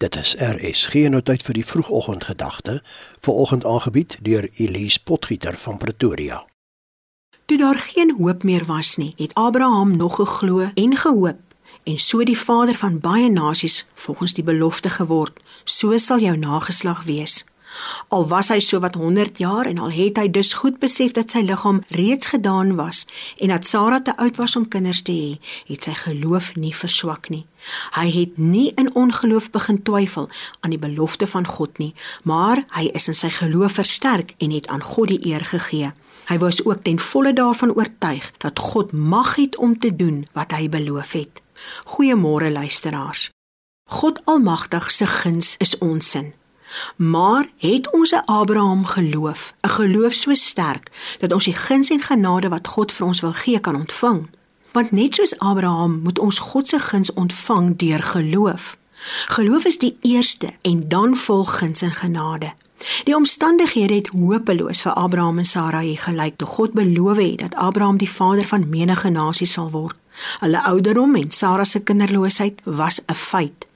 Dit is RSG nou tyd vir die vroegoggendgedagte, vanoggend aangebied deur Elise Potgieter van Pretoria. Toe daar geen hoop meer was nie, het Abraham nog geglo en gehoop en so die vader van baie nasies volgens die belofte geword. So sal jou nageslag wees. Al was hy so wat 100 jaar en al het hy dus goed besef dat sy liggaam reeds gedaan was en dat Sara te oud was om kinders te hê, het sy geloof nie verswak nie. Hy het nie in ongeloof begin twyfel aan die belofte van God nie, maar hy is in sy geloof versterk en het aan God die eer gegee. Hy was ook ten volle daarvan oortuig dat God mag het om te doen wat hy beloof het. Goeiemôre luisteraars. God Almagtig se guns is ons sin. Maar het ons Abraham geloof, 'n geloof so sterk dat ons die guns en genade wat God vir ons wil gee kan ontvang? Want net soos Abraham moet ons God se guns ontvang deur geloof. Geloof is die eerste en dan volg guns en genade. Die omstandighede het hopeloos vir Abraham en Sarai gelyk toe God beloof het dat Abraham die vader van menige nasies sal word. Hulle ouderdom en Sara se kinderloosheid was 'n feit.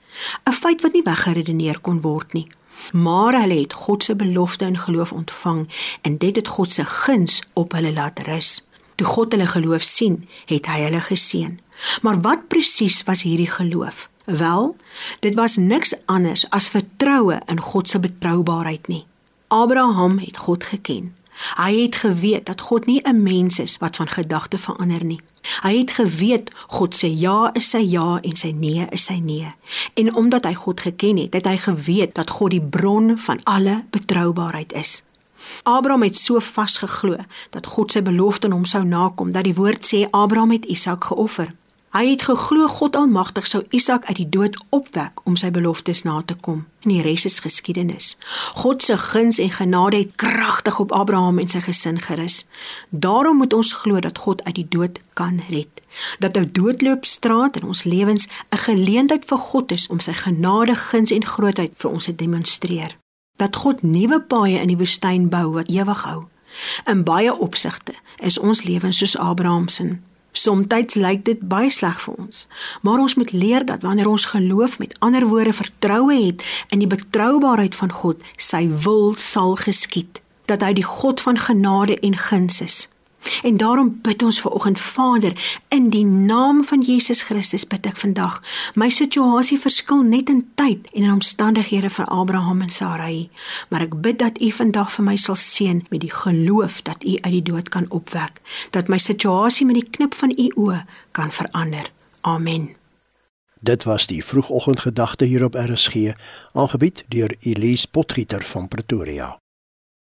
'n Feit wat nie weggeredeneer kon word nie maar hulle het God se belofte in geloof ontvang en dit het God se guns op hulle laat rus. Toe God hulle geloof sien, het hy hulle geseën. Maar wat presies was hierdie geloof? Wel, dit was niks anders as vertroue in God se betroubaarheid nie. Abraham het God geken. Hy het geweet dat God nie 'n mens is wat van gedagte verander nie. Hy het geweet God sê ja is sy ja en sy nee is sy nee. En omdat hy God geken het, het hy geweet dat God die bron van alle betroubaarheid is. Abraham het so vasgeglo dat God sy belofte aan hom sou nakom dat die woord sê Abraham het Isak geoffer. Hy het geglo God Almagtig sou Isak uit die dood opwek om sy beloftes na te kom. En die res is geskiedenis. God se guns en genade het kragtig op Abraham en sy gesin gerus. Daarom moet ons glo dat God uit die dood kan red. Dat 'n doodloopstraat in ons lewens 'n geleentheid vir God is om sy genade, guns en grootheid vir ons te demonstreer. Dat God nuwe paaie in die woestyn bou wat ewig hou. In baie opsigte is ons lewens soos Abraham se. Somstyds lyk dit baie sleg vir ons, maar ons moet leer dat wanneer ons geloof met ander woorde vertroue het in die betroubaarheid van God, sy wil sal geskied, dat hy die God van genade en guns is. En daarom bid ons ver oggend Vader in die naam van Jesus Christus bid ek vandag. My situasie verskil net in tyd en in omstandighede vir Abraham en Sarai, maar ek bid dat U vandag vir my sal seën met die geloof dat U uit die dood kan opwek, dat my situasie met die knip van U oë kan verander. Amen. Dit was die vroegoggendgedagte hier op RSG, aangebied deur Elise Potgieter van Pretoria.